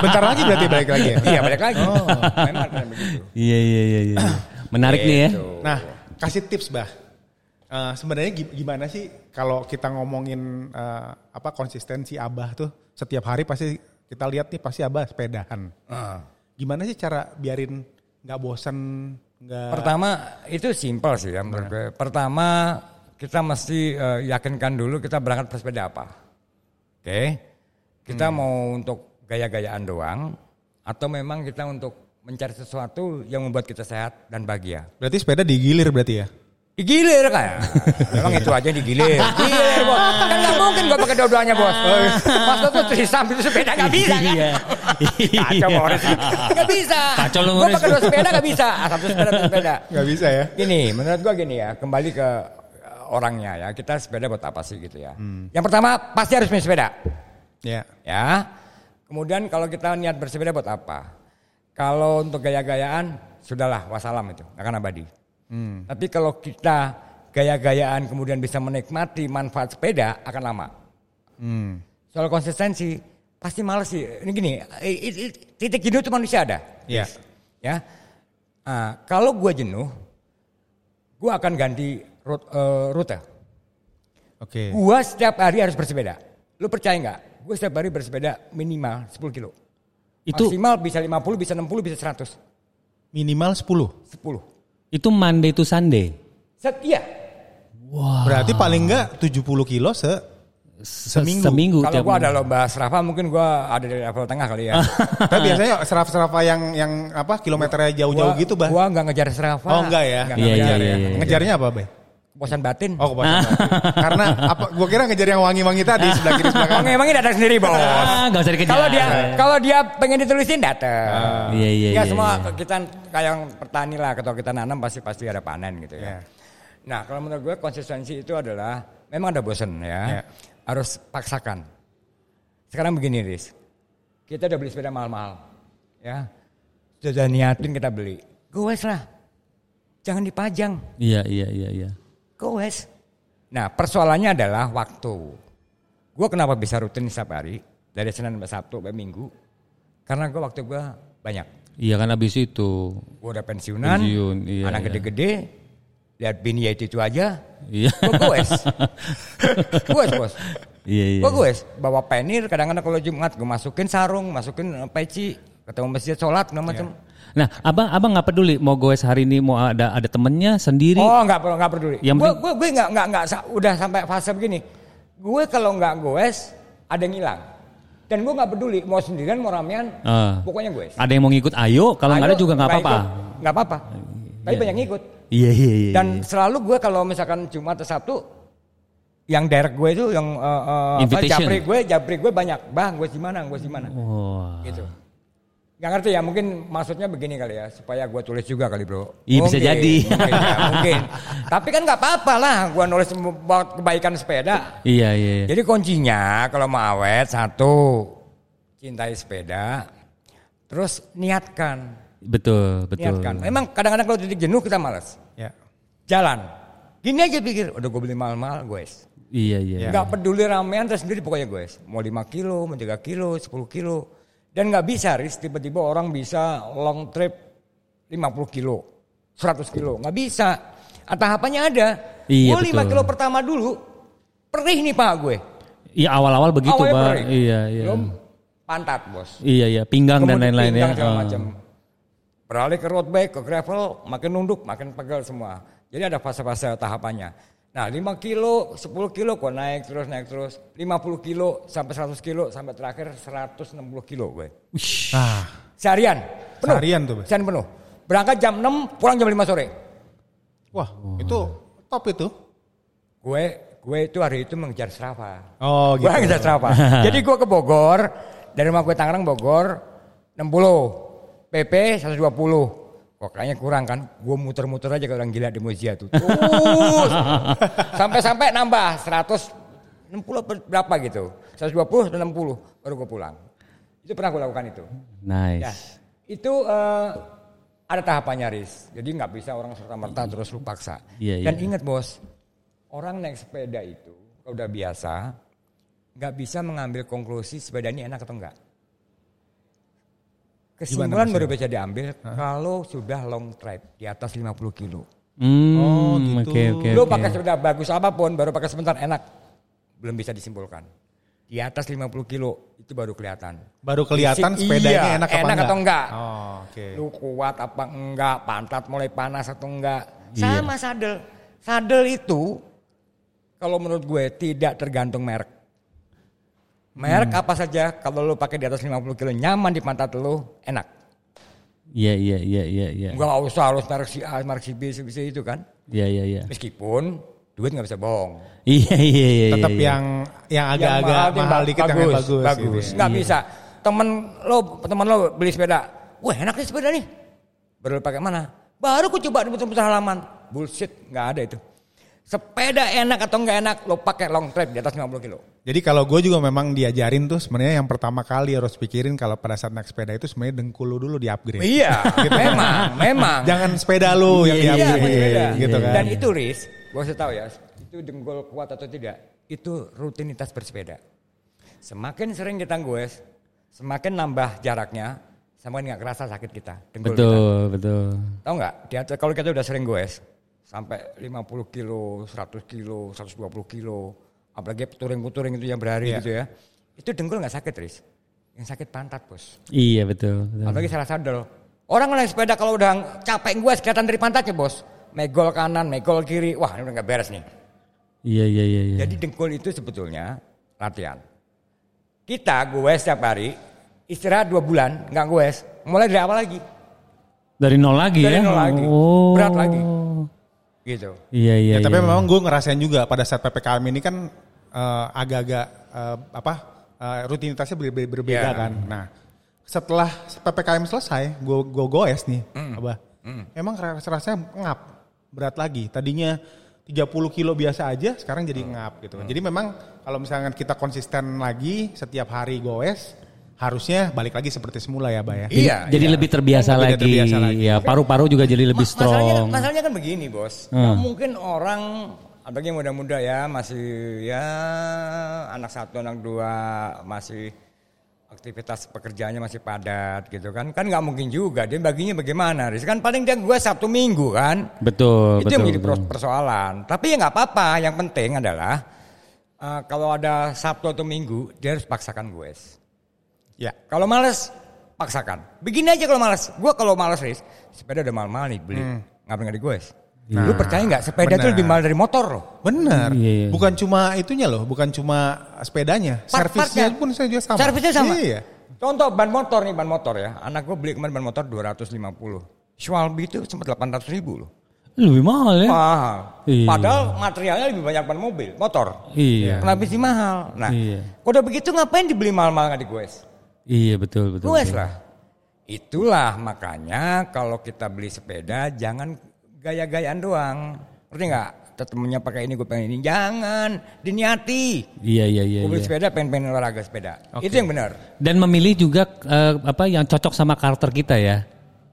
bentar lagi berarti balik lagi ya? Iya balik lagi. Memang kan begitu. Iya iya iya. iya. Menarik nih ya. Gitu. Nah, kasih tips bah. Eh, sebenarnya gi- gimana sih kalau kita ngomongin eh, apa konsistensi abah tuh setiap hari pasti kita lihat nih pasti abah sepedahan. Ah. Gimana sih cara biarin nggak bosan nggak Pertama itu simpel sih ya menurut gue. Pertama kita mesti eh, yakinkan dulu kita berangkat bersepeda apa. Oke. Kita mau untuk gaya-gayaan doang atau memang kita untuk mencari sesuatu yang membuat kita sehat dan bahagia. berarti sepeda digilir berarti ya? Digilir kan? Memang itu aja digilir. Gilir bos. Kan nggak mungkin gue pakai dua-duanya bos. Pas itu tuh di samping itu sepeda nggak bisa kan? Iya. Kacau Boris. Nggak bisa. Kacau lu, Gue pakai dua sepeda nggak bisa. Ah, Satu sepeda satu sepeda. Nggak bisa ya? Gini, menurut gua gini ya, kembali ke uh, orangnya ya. Kita sepeda buat apa sih gitu ya. Yang pertama pasti harus punya sepeda. Ya. Ya. Kemudian kalau kita niat bersepeda buat apa? Kalau untuk gaya-gayaan, sudahlah wassalam itu, akan abadi. Tapi kalau kita gaya-gayaan kemudian bisa menikmati manfaat sepeda akan lama. Hmm. Soal konsistensi pasti males sih. Ini gini, titik jenuh itu manusia ada. Iya. Ya. Ah, kalau gue jenuh, gue akan ganti rute. eh, rute. Oke. Gue setiap hari harus bersepeda. Lu percaya nggak? Gue setiap hari bersepeda minimal 10 kilo. Itu Maksimal bisa 50, bisa 60, bisa 100. Minimal 10. 10. Itu Monday to Sunday. Set, iya. Berarti paling enggak 70 kilo se Se- Seminggu. Seminggu Kalau gue ada lomba serafa mungkin gue ada di level tengah kali ya. <laughs> Tapi biasanya seraf-serafa yang yang apa kilometernya jauh-jauh gitu, Bah. Gue nggak ngejar serafa. Oh, enggak ya? Nggak Iya, ngejar iya, ya. iya, iya. Ngejarnya apa, Bay? Kepuasan batin. Oh, kepuasan hati. <laughs> Karena apa gua kira ngejar yang wangi-wangi tadi sebelah kiri sebelah Emang kanan. emang ini datang sendiri bos. Ah, usah dikejar. Kalau dia kalau dia pengen ditulisin datang. Iya, iya, Ya iya, semua iya. kita kayak yang petani lah kalau kita nanam pasti pasti ada panen gitu ya. Iya. Nah kalau menurut gue konsistensi itu adalah memang ada bosen ya. Iya. Harus paksakan. Sekarang begini Riz. Kita udah beli sepeda mahal-mahal. Ya. Sudah niatin kita beli. Goes lah. Jangan dipajang. Iya iya iya iya. Goes. Nah persoalannya adalah waktu. Gue kenapa bisa rutin setiap hari. Dari Senin sampai Sabtu sampai Minggu. Karena gue waktu gue banyak. Iya kan habis itu. Gue udah pensiunan. Pensiun, iya, anak iya. gede-gede. Lihat bini ya itu, itu aja. Iya. Gue goes. goes bos. Iya iya. Gue goes. Bawa penir kadang-kadang kalau Jumat gue masukin sarung. Masukin peci. Ketemu masjid sholat segala macam. Nah, abang abang nggak peduli mau goes hari ini mau ada ada temennya sendiri. Oh nggak perlu nggak peduli. Yang gue penting- gue gue nggak nggak nggak udah sampai fase begini. Gue kalau nggak goes ada yang hilang. Dan gue nggak peduli mau sendirian mau ramean. Ah. Pokoknya goes. Ada yang mau ngikut, ayo. Kalau nggak ada juga nggak apa-apa. Nggak apa-apa. Tapi Iya. banyak ngikut. Iya iya iya. Dan selalu gue kalau misalkan Jumat atau Sabtu yang direct gue itu yang eh, eh, apa, japri gue japri gue banyak bang gue di mana gue di mana Wah. gitu Gak ngerti ya mungkin maksudnya begini kali ya supaya gue tulis juga kali bro Iya, bisa Mungkin, jadi. mungkin, ya, mungkin. tapi kan nggak apa-apa lah gue nulis buat kebaikan sepeda Iya iya. iya. jadi kuncinya kalau mau awet satu cintai sepeda terus niatkan Betul betul. niatkan memang kadang-kadang kalau titik jenuh kita malas Ya. jalan gini aja pikir udah gue beli mahal-mahal guys Iya iya. nggak peduli ramean terus sendiri pokoknya guys mau 5 kilo mau 3 kilo 10 kilo dan nggak bisa Riz tiba-tiba orang bisa long trip 50 kilo 100 kilo nggak bisa Ah, tahapannya ada Iya, gue 5 betul. kilo pertama dulu perih nih pak gue Iya awal-awal begitu Awalnya bang. perih. Iya iya. belum pantat bos. Iya iya, pinggang dan Kemudian lain-lain ya. pinggang segala Oh. macam. Beralih ke road bike, ke gravel, makin nunduk, makin pegel semua. Jadi ada fase-fase tahapannya. Nah 5 kilo, 10 kilo kok naik terus, naik terus. 50 kilo sampai 100 kilo, sampai terakhir 160 kilo gue. Nah, Seharian. Penuh. Seharian tuh, Bos. Seharian penuh. Berangkat jam 6, pulang jam 5 sore. wah itu top itu. Gue gue itu hari itu mengejar Strava. Oh gitu. Gue ngejar Strava. <laughs> Jadi gue ke Bogor, dari rumah gue Tangerang Bogor 60, PP 120. Kok kayaknya kurang kan? Gue muter-muter aja kayak orang gila di Muzia tuh. Terus <laughs> sampai-sampai nambah 160 apa berapa gitu. 120 atau 60 baru gue pulang. Itu pernah gue lakukan itu. Nice. Ya, itu eh, ada tahapannya Riz. Jadi nggak bisa orang serta merta terus lu paksa. Iya, Dan iya. ingat bos, orang naik sepeda itu kalau udah biasa nggak bisa mengambil konklusi sepeda ini enak atau enggak. Kesimpulan baru bisa diambil kalau sudah long trip di atas 50 kilo. Hmm, Oh, gitu. Oke oke. Lu oke. pakai sepeda bagus apa pun baru pakai sebentar enak. Belum bisa disimpulkan. Di atas 50 kilo itu baru kelihatan. Baru kelihatan Fisik, sepedanya iya, enak apa enak enggak? atau enggak. Oh, oke. Lu kuat apa enggak, pantat mulai panas atau enggak. Iya. Sama sadel. Sadel itu kalau menurut gue tidak tergantung merek. Merek Hmm. apa saja kalau lu pakai di atas 50 kilo nyaman di pantat lu enak. Iya iya iya iya iya. Enggak usah harus merek si A, merek si B, si B, si itu kan. Iya iya iya. Meskipun duit nggak bisa bohong. Iya iya iya. Tetap iya. yang yang agak-agak Yang mahal, ba- dikit yang yang bagus. bagus. gitu ya. Nggak bisa. Temen lo, temen lo beli sepeda. Wah enak nih sepeda nih. Baru lo pakai mana? Baru ku coba di muter-muter halaman. Bullshit, nggak ada itu. Sepeda enak atau nggak enak, lo pakai long trip di atas 50 kilo. Jadi kalau gue juga memang diajarin tuh sebenarnya yang pertama kali harus pikirin kalau pada saat naik sepeda itu sebenarnya dengkul lu dulu di upgrade. Iya, <laughs> memang, memang. Jangan sepeda lu yang di Iya, upgrade sepeda. gitu kan. Dan itu Riz, gue kasih tahu ya, itu dengkul kuat atau tidak, itu rutinitas bersepeda. Semakin sering kita goes, semakin nambah jaraknya, semakin nggak kerasa sakit kita. Dengkul kita. Betul betul. Tahu nggak? Di kalau kita udah sering goes, sampai 50 kilo, 100 kilo, 120 kilo, apalagi touring-touring itu yang berhari Iya. gitu ya, itu dengkul nggak sakit Riz. Yang sakit pantat bos. Iya betul. betul. Apalagi salah sadel. Orang naik sepeda kalau udah capek gue kelihatan dari pantatnya bos. Megol kanan, megol kiri. Wah ini udah gak beres nih. Iya iya iya. iya. Jadi dengkul itu sebetulnya latihan. Kita gue setiap hari istirahat dua bulan nggak gue mulai dari awal lagi Dari nol lagi Dari ya. nol lagi. Oh. Berat lagi. Gitu. Iya iya. ya, tapi iya. memang gue ngerasain juga pada saat ppkm ini kan eh, agak-agak eh, apa eh, rutinitasnya ber- ber- berbeda Iya. kan. Nah setelah ppkm selesai, gue gue goes nih, Hmm. abah. Emang rasanya ngap berat lagi. Tadinya 30 kilo biasa aja, sekarang jadi ngap gitu. Hmm. Jadi memang kalau misalkan kita konsisten lagi setiap hari goes, harusnya balik lagi seperti semula ya, Bah ya. Jadi, Iya, jadi iya. lebih terbiasa Lebih lagi. terbiasa lagi. Ya paru-paru juga jadi lebih Ma- Masalahnya, strong. masalahnya kan begini bos. Hmm. Nggak mungkin orang apalagi yang muda-muda ya masih ya anak satu anak dua masih aktivitas pekerjaannya masih padat gitu kan kan nggak mungkin juga dia baginya bagaimana Riz? kan paling dia gue sabtu minggu kan Betul itu betul. yang menjadi betul. pers- persoalan tapi ya nggak apa-apa yang penting adalah eh, kalau ada sabtu atau minggu dia harus paksakan gue Ya. kalau males paksakan begini aja kalau males gue kalau males Riz sepeda udah mahal-mahal nih beli ngapain nggak di gue lu percaya nggak sepeda itu benar. lebih mahal dari motor loh Benar. Iya, iya. Bukan cuma itunya loh, bukan cuma sepedanya, servisnya Part-partnya. pun saya juga sama. Servisnya sama. Iya. Contoh ban motor nih ban motor ya. Anak gue beli kemarin ban motor 250. Schwalbe itu sempat 800 ribu loh. Lebih mahal ya. Mahal. Iya. Padahal materialnya lebih banyak ban mobil, motor. Iya. Kenapa sih mahal? Nah, Iya. kalau udah begitu ngapain dibeli mahal-mahal nggak di gue? Iya betul betul. Betul. lah. Itulah makanya kalau kita beli sepeda jangan gaya-gayaan doang. Ngerti nggak? Temennya pakai ini gue pengen ini. Jangan diniati. Iya iya iya. Gue beli iya. sepeda pengen pengen olahraga sepeda. Itu yang benar. Dan memilih juga eh, apa yang cocok sama karakter kita ya.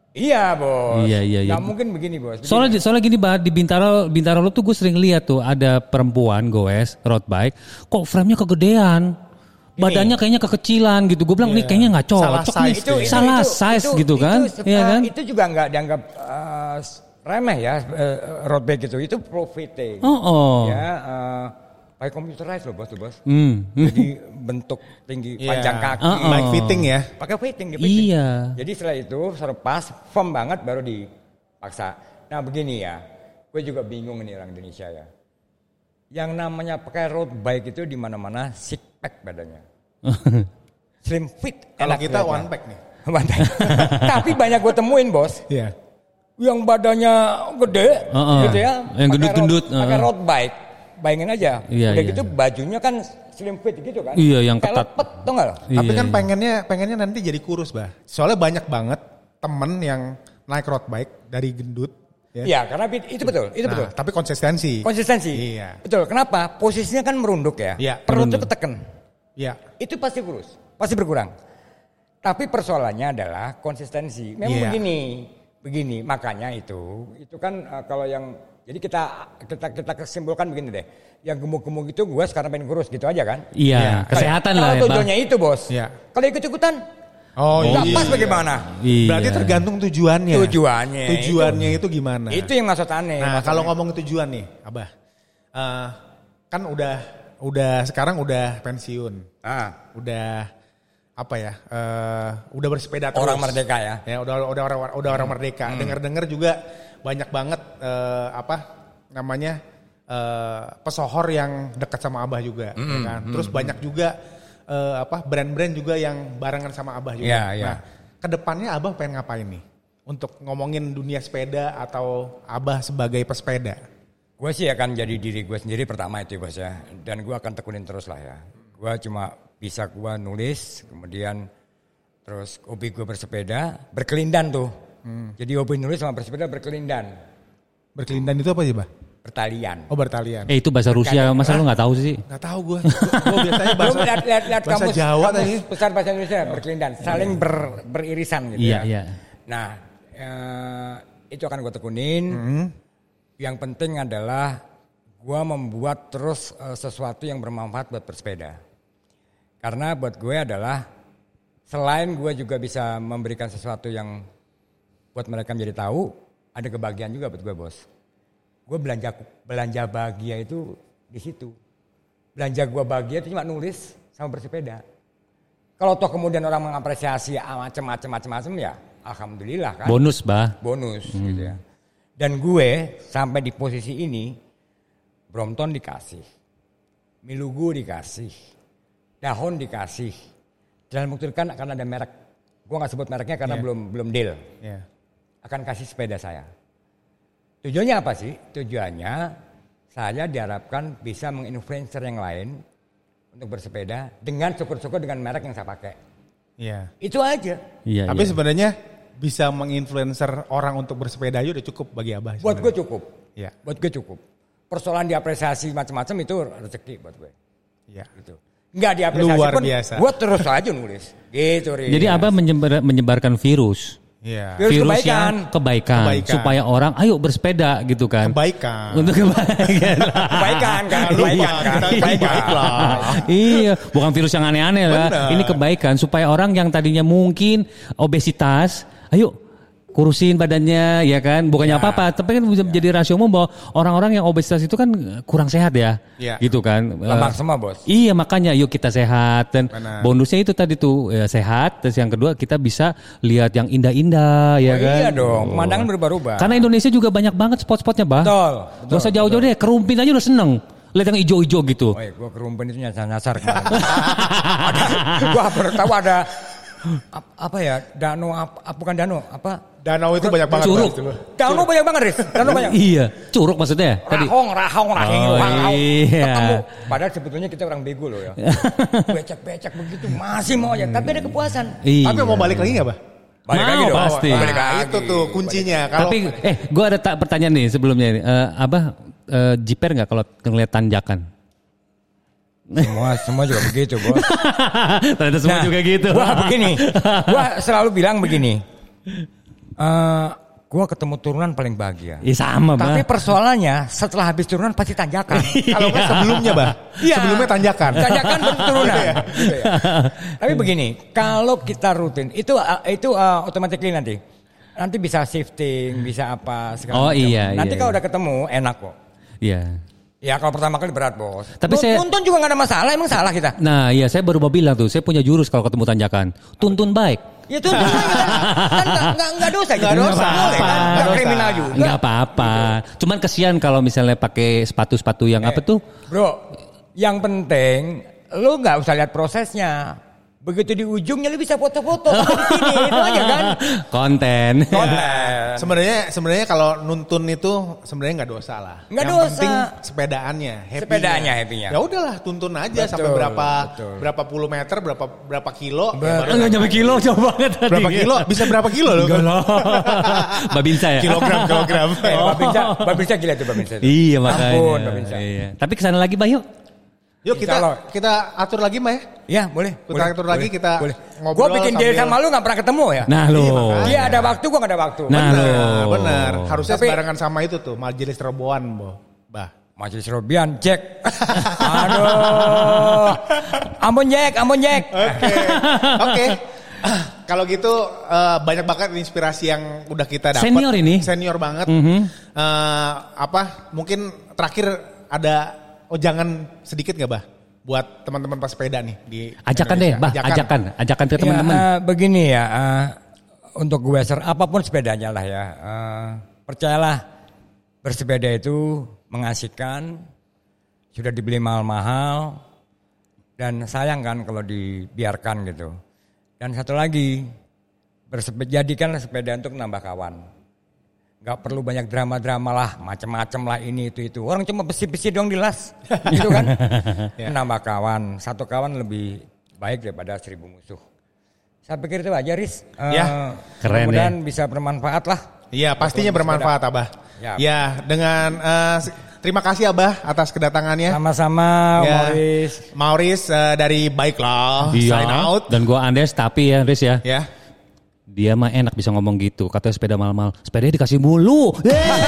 Iya bos. Iya, iya, iya. Nggak mungkin begini bos. Begini. Soalnya soalnya gini bah di Bintaro Bintaro lo tuh gue sering lihat tuh ada perempuan goes road bike kok frame-nya kegedean. Badannya kayaknya kekecilan gitu. Gue bilang nih kayaknya nggak Salah cocok size nih. tuh ya. Salah size itu- gitu itu kan. se- Iya eh, kan? Itu juga nggak dianggap eh, remeh ya eh, road bike itu. Itu profit Oh, oh. Ya, eh, pakai computerized loh bos tuh bos. Hmm. Jadi bentuk tinggi Iya. panjang kaki. Ah, ah. Baik fitting ya. Pakai fitting, di fitting. Iya. Jadi setelah itu serpas, firm banget baru dipaksa. Nah begini ya, gue juga bingung nih orang Indonesia ya. Yang namanya pakai road bike itu di mana-mana six pack badannya. <laughs> Slim fit. Kalau kita one pack nih. <laughs> One pack. <laughs> Tapi banyak gue temuin bos, Iya. yang badannya gede, Heeh. gitu ya. Yang pakai gendut-gendut, road- Pakai heeh. road bike. Bayangin aja. Iya, Udah iya, gitu iya. bajunya kan slim fit gitu kan. Iya, yang Kayak ketat. lepet, tau gak lo? Tapi Iya, kan iya. pengennya pengennya nanti jadi kurus, Bah. Soalnya banyak banget temen yang naik road bike dari gendut. Ya. Iya, karena itu betul, itu Nah, betul. Tapi konsistensi. Konsistensi. Iya. Betul. Kenapa? Posisinya kan merunduk ya. Iya, Perutnya merunduk. ketekan. Iya. Itu pasti kurus, pasti berkurang. Tapi persoalannya adalah konsistensi. Memang Iya. begini, begini. Makanya itu, itu kan eh, kalau yang jadi kita kita kita kesimpulan begini deh. Yang gemuk-gemuk itu gue sekarang pengen kurus gitu aja kan? Iya, kesehatan Kalau lah ya, tujuannya itu bos. Iya. Kalau ikut-ikutan, Oh, nggak iya. pas bagaimana? Iya. Berarti tergantung tujuannya. Tujuannya. Tujuannya itu, gimana? Itu yang maksud aneh. Nah, kalau ngomong tujuan nih, Abah. eh, kan udah udah sekarang udah pensiun. Ah, Udah apa ya? eh, udah bersepeda terus. orang merdeka ya. Ya, udah udah orang udah orang merdeka. Dengar-dengar juga banyak banget eh, apa namanya? eh, pesohor yang dekat sama Abah juga, ya kan? Terus banyak juga eh, apa brand-brand juga yang barengan sama Abah juga. Iya, iya. Nah, ke depannya Abah pengen ngapain nih? Untuk ngomongin dunia sepeda atau Abah sebagai pesepeda? Gue sih akan jadi diri gue sendiri pertama itu bos ya. Dan gue akan tekunin terus lah ya. Gue cuma bisa gue nulis, kemudian terus hobi gue bersepeda, berkelindan tuh. Jadi hobi nulis sama bersepeda berkelindan, Berkelindan itu apa sih, Bah? Bertalian. Oh, bertalian. Eh itu bahasa Rusia, masa lu nggak tahu sih? Nggak tahu gue. Gue biasanya bahasa, Belum lihat lihat lihat bahasa kamus, Jawa kamus tadi. besar bahasa Indonesia berkelindan, saling ber, beririsan gitu Iya, ya. iya. Nah, eh, itu akan gue tekunin. Hmm. Yang penting adalah gue membuat terus eh, sesuatu yang bermanfaat buat bersepeda. Karena buat gue adalah selain gue juga bisa memberikan sesuatu yang buat mereka menjadi tahu, ada kebahagiaan juga buat gue bos. Gue belanja belanja bahagia itu di situ. Belanja gue bahagia itu cuma nulis sama bersepeda. Kalau toh kemudian orang mengapresiasi ah, macam-macam macam-macam ya, alhamdulillah kan Bonus, bah. bonus gitu ya. Dan gue sampai di posisi ini Brompton dikasih, Milugu dikasih, Dahon dikasih. Waktu dekat akan ada merek. Gue nggak sebut mereknya karena Iya. belum belum deal. Ya. Akan kasih sepeda saya. Tujuannya apa sih? Tujuannya saya diharapkan bisa menginfluencer yang lain untuk bersepeda dengan syukur-syukur dengan merek yang saya pakai. Iya. Itu aja. Iya, Tapi iya. sebenarnya bisa menginfluencer orang untuk bersepeda aja udah cukup bagi Abah. Buat gue cukup. Iya. Buat gue cukup. Persoalan diapresiasi macam-macam itu rezeki buat gue. Iya. Gitu. Enggak diapresiasi Luar pun biasa. gue terus aja nulis. Gitu, Riz. Jadi Abah menyebar- menyebarkan virus. Iya. Virus Virus kebaikan. yang kebaikan, Kebaikan. supaya orang ayo bersepeda gitu kan. Kebaikan. Untuk kebaikan. <laughs> Kebaikan kan, Lupa, kebaikan kan, kita kebaikan. baiklah. iya, bukan virus yang aneh-aneh lah. Ini kebaikan supaya orang yang tadinya mungkin obesitas, ayo kurusin badannya ya kan. Bukannya Ya. apa-apa, tapi kan bisa menjadi rasio umum bahwa orang-orang yang obesitas itu kan kurang sehat ya. Ya. Gitu kan. Lemak Eh, semua bos. Iya makanya yuk kita sehat dan Benar. bonusnya itu tadi tuh ya, sehat terus yang kedua kita bisa lihat yang indah-indah ya Oh, kan. iya dong, pemandangan berubah-ubah. Karena Indonesia juga banyak banget spot-spotnya bah. Betul, betul, Gak usah jauh-jauh deh, kerumpin aja udah seneng. Lihat yang hijau-hijau gitu. Oh iya, gue kerumpin itu nyasar-nyasar <laughs> ada, gue baru tahu ada ap- apa ya, danau apa, ap- bukan danau, apa? Danau itu banyak banget. Curug. Bang. Danau banyak banget, Riz. Danau banyak. <laughs> Iya, curug maksudnya tadi. Rahong, rahong, rahing, Oh, rahong. iya. Ketemu. Padahal sebetulnya kita orang bego loh ya. <laughs> Becek-becek begitu masih mau aja, tapi ada kepuasan. Iya. Tapi mau balik lagi nggak, Bah? Balik Mau lagi dong. pasti. Balik Nah, lagi. itu tuh kuncinya. Kalau Tapi eh gua ada tak pertanyaan nih sebelumnya ini. Eh, Abah eh, jiper nggak kalau ngeliat tanjakan? Semua semua juga begitu, Bos. <laughs> Ternyata semua Nah, juga gitu. Gua begini, gua selalu bilang begini. Eh, gua ketemu turunan paling bahagia. Iya sama, Bah. Tapi persoalannya setelah habis turunan pasti tanjakan. <laughs> kalau nggak sebelumnya, Bah. Iya. Sebelumnya tanjakan. Tanjakan baru turunan. Gitu <laughs> ya. Tapi begini, kalau kita rutin itu uh, itu uh, automatically nanti nanti bisa shifting, bisa apa segala Oh, macam. iya, Nanti iya, kalau iya. udah ketemu enak kok. Iya. Ya kalau pertama kali berat bos. Tapi Lu saya- Tuntun juga nggak ada masalah, emang salah kita. Nah, iya saya baru mau bilang tuh, saya punya jurus kalau ketemu tanjakan. Tuntun baik. Ya aja kan. Kan nggak- nggak nggak dosa gitu. Nggak dosa. Boleh kan? Nggak Nggak dosa. kriminal juga. Enggak apa-apa. Cuman kesian kalau misalnya pakai sepatu-sepatu yang apa tuh? Bro, yang penting lu nggak usah lihat prosesnya. Begitu di ujungnya lu bisa foto-foto di sini <laughs> itu aja kan. Konten. Konten. Sebenarnya sebenarnya kalau nuntun itu sebenarnya nggak dosa lah. Nggak Yang dosa. penting sepedaannya, happy Sepedaannya, happy-nya. Ya udahlah, tuntun aja Betul, sampai berapa betul. berapa puluh meter, berapa berapa kilo. ya Enggak nyampe kilo coba banget tadi. berapa kilo? Bisa berapa kilo loh? Enggak lah. <laughs> Babinsa ya? Kilogram, kilogram. Eh, Babinsa, Babinsa gila tuh Babinsa. Iya makanya. Ampun, Babinsa. Iya. Tapi ke sana lagi Bayu. Yuk kita Allah. kita atur lagi mah ya. Ya boleh. Kita boleh, atur lagi, kita boleh. ngobrol Gue bikin deal sama lu nggak pernah ketemu ya. Nah lo. makanya. Dia ada waktu, gue nggak ada waktu. Nah benar, lo. benar. Harusnya Tapi- sebarengan sama itu tuh, majelis Reboan, Bo. Bah. Masih Robian, cek. <laughs> Aduh. Ampun Jack, ampun Jack. Oke. Oke. Kalau gitu eh, banyak banget inspirasi yang udah kita dapat. Senior ini. Senior banget. Mhm. Eh, apa? Mungkin terakhir ada oh jangan sedikit nggak bah? Buat teman-teman pesepeda nih di Ajakan deh, Indonesia. Bah, ajakan, ajakan ke teman-teman. Ya, eh, begini ya, eh, untuk gue ser apa pun sepedanya lah ya. eh, percayalah bersepeda itu mengasihkan, sudah dibeli mahal-mahal dan sayang kan kalau dibiarkan gitu. Dan satu lagi, bersepeda jadikan sepeda untuk nambah kawan. Gak perlu banyak drama-drama lah, macam-macam lah ini itu itu. Orang cuma besi-besi doang di las, <laughs> gitu kan? Nambah kawan, satu kawan lebih baik daripada seribu musuh. Saya pikir itu aja, Riz. Eh, Ya, keren mudah-mudahan bisa bermanfaat lah. Iya, pastinya bermanfaat Abah. Ya. Ya, dengan eh, s- terima kasih Abah atas kedatangannya. Sama-sama, Ya. Maurice. Maurice eh, dari Baiklah Iya. Sign Out. Dan gua Andes tapi ya Riz ya. Ya. Dia mah enak bisa ngomong gitu. Katanya sepeda mahal-mahal. Sepedanya dikasih mulu. Yeay.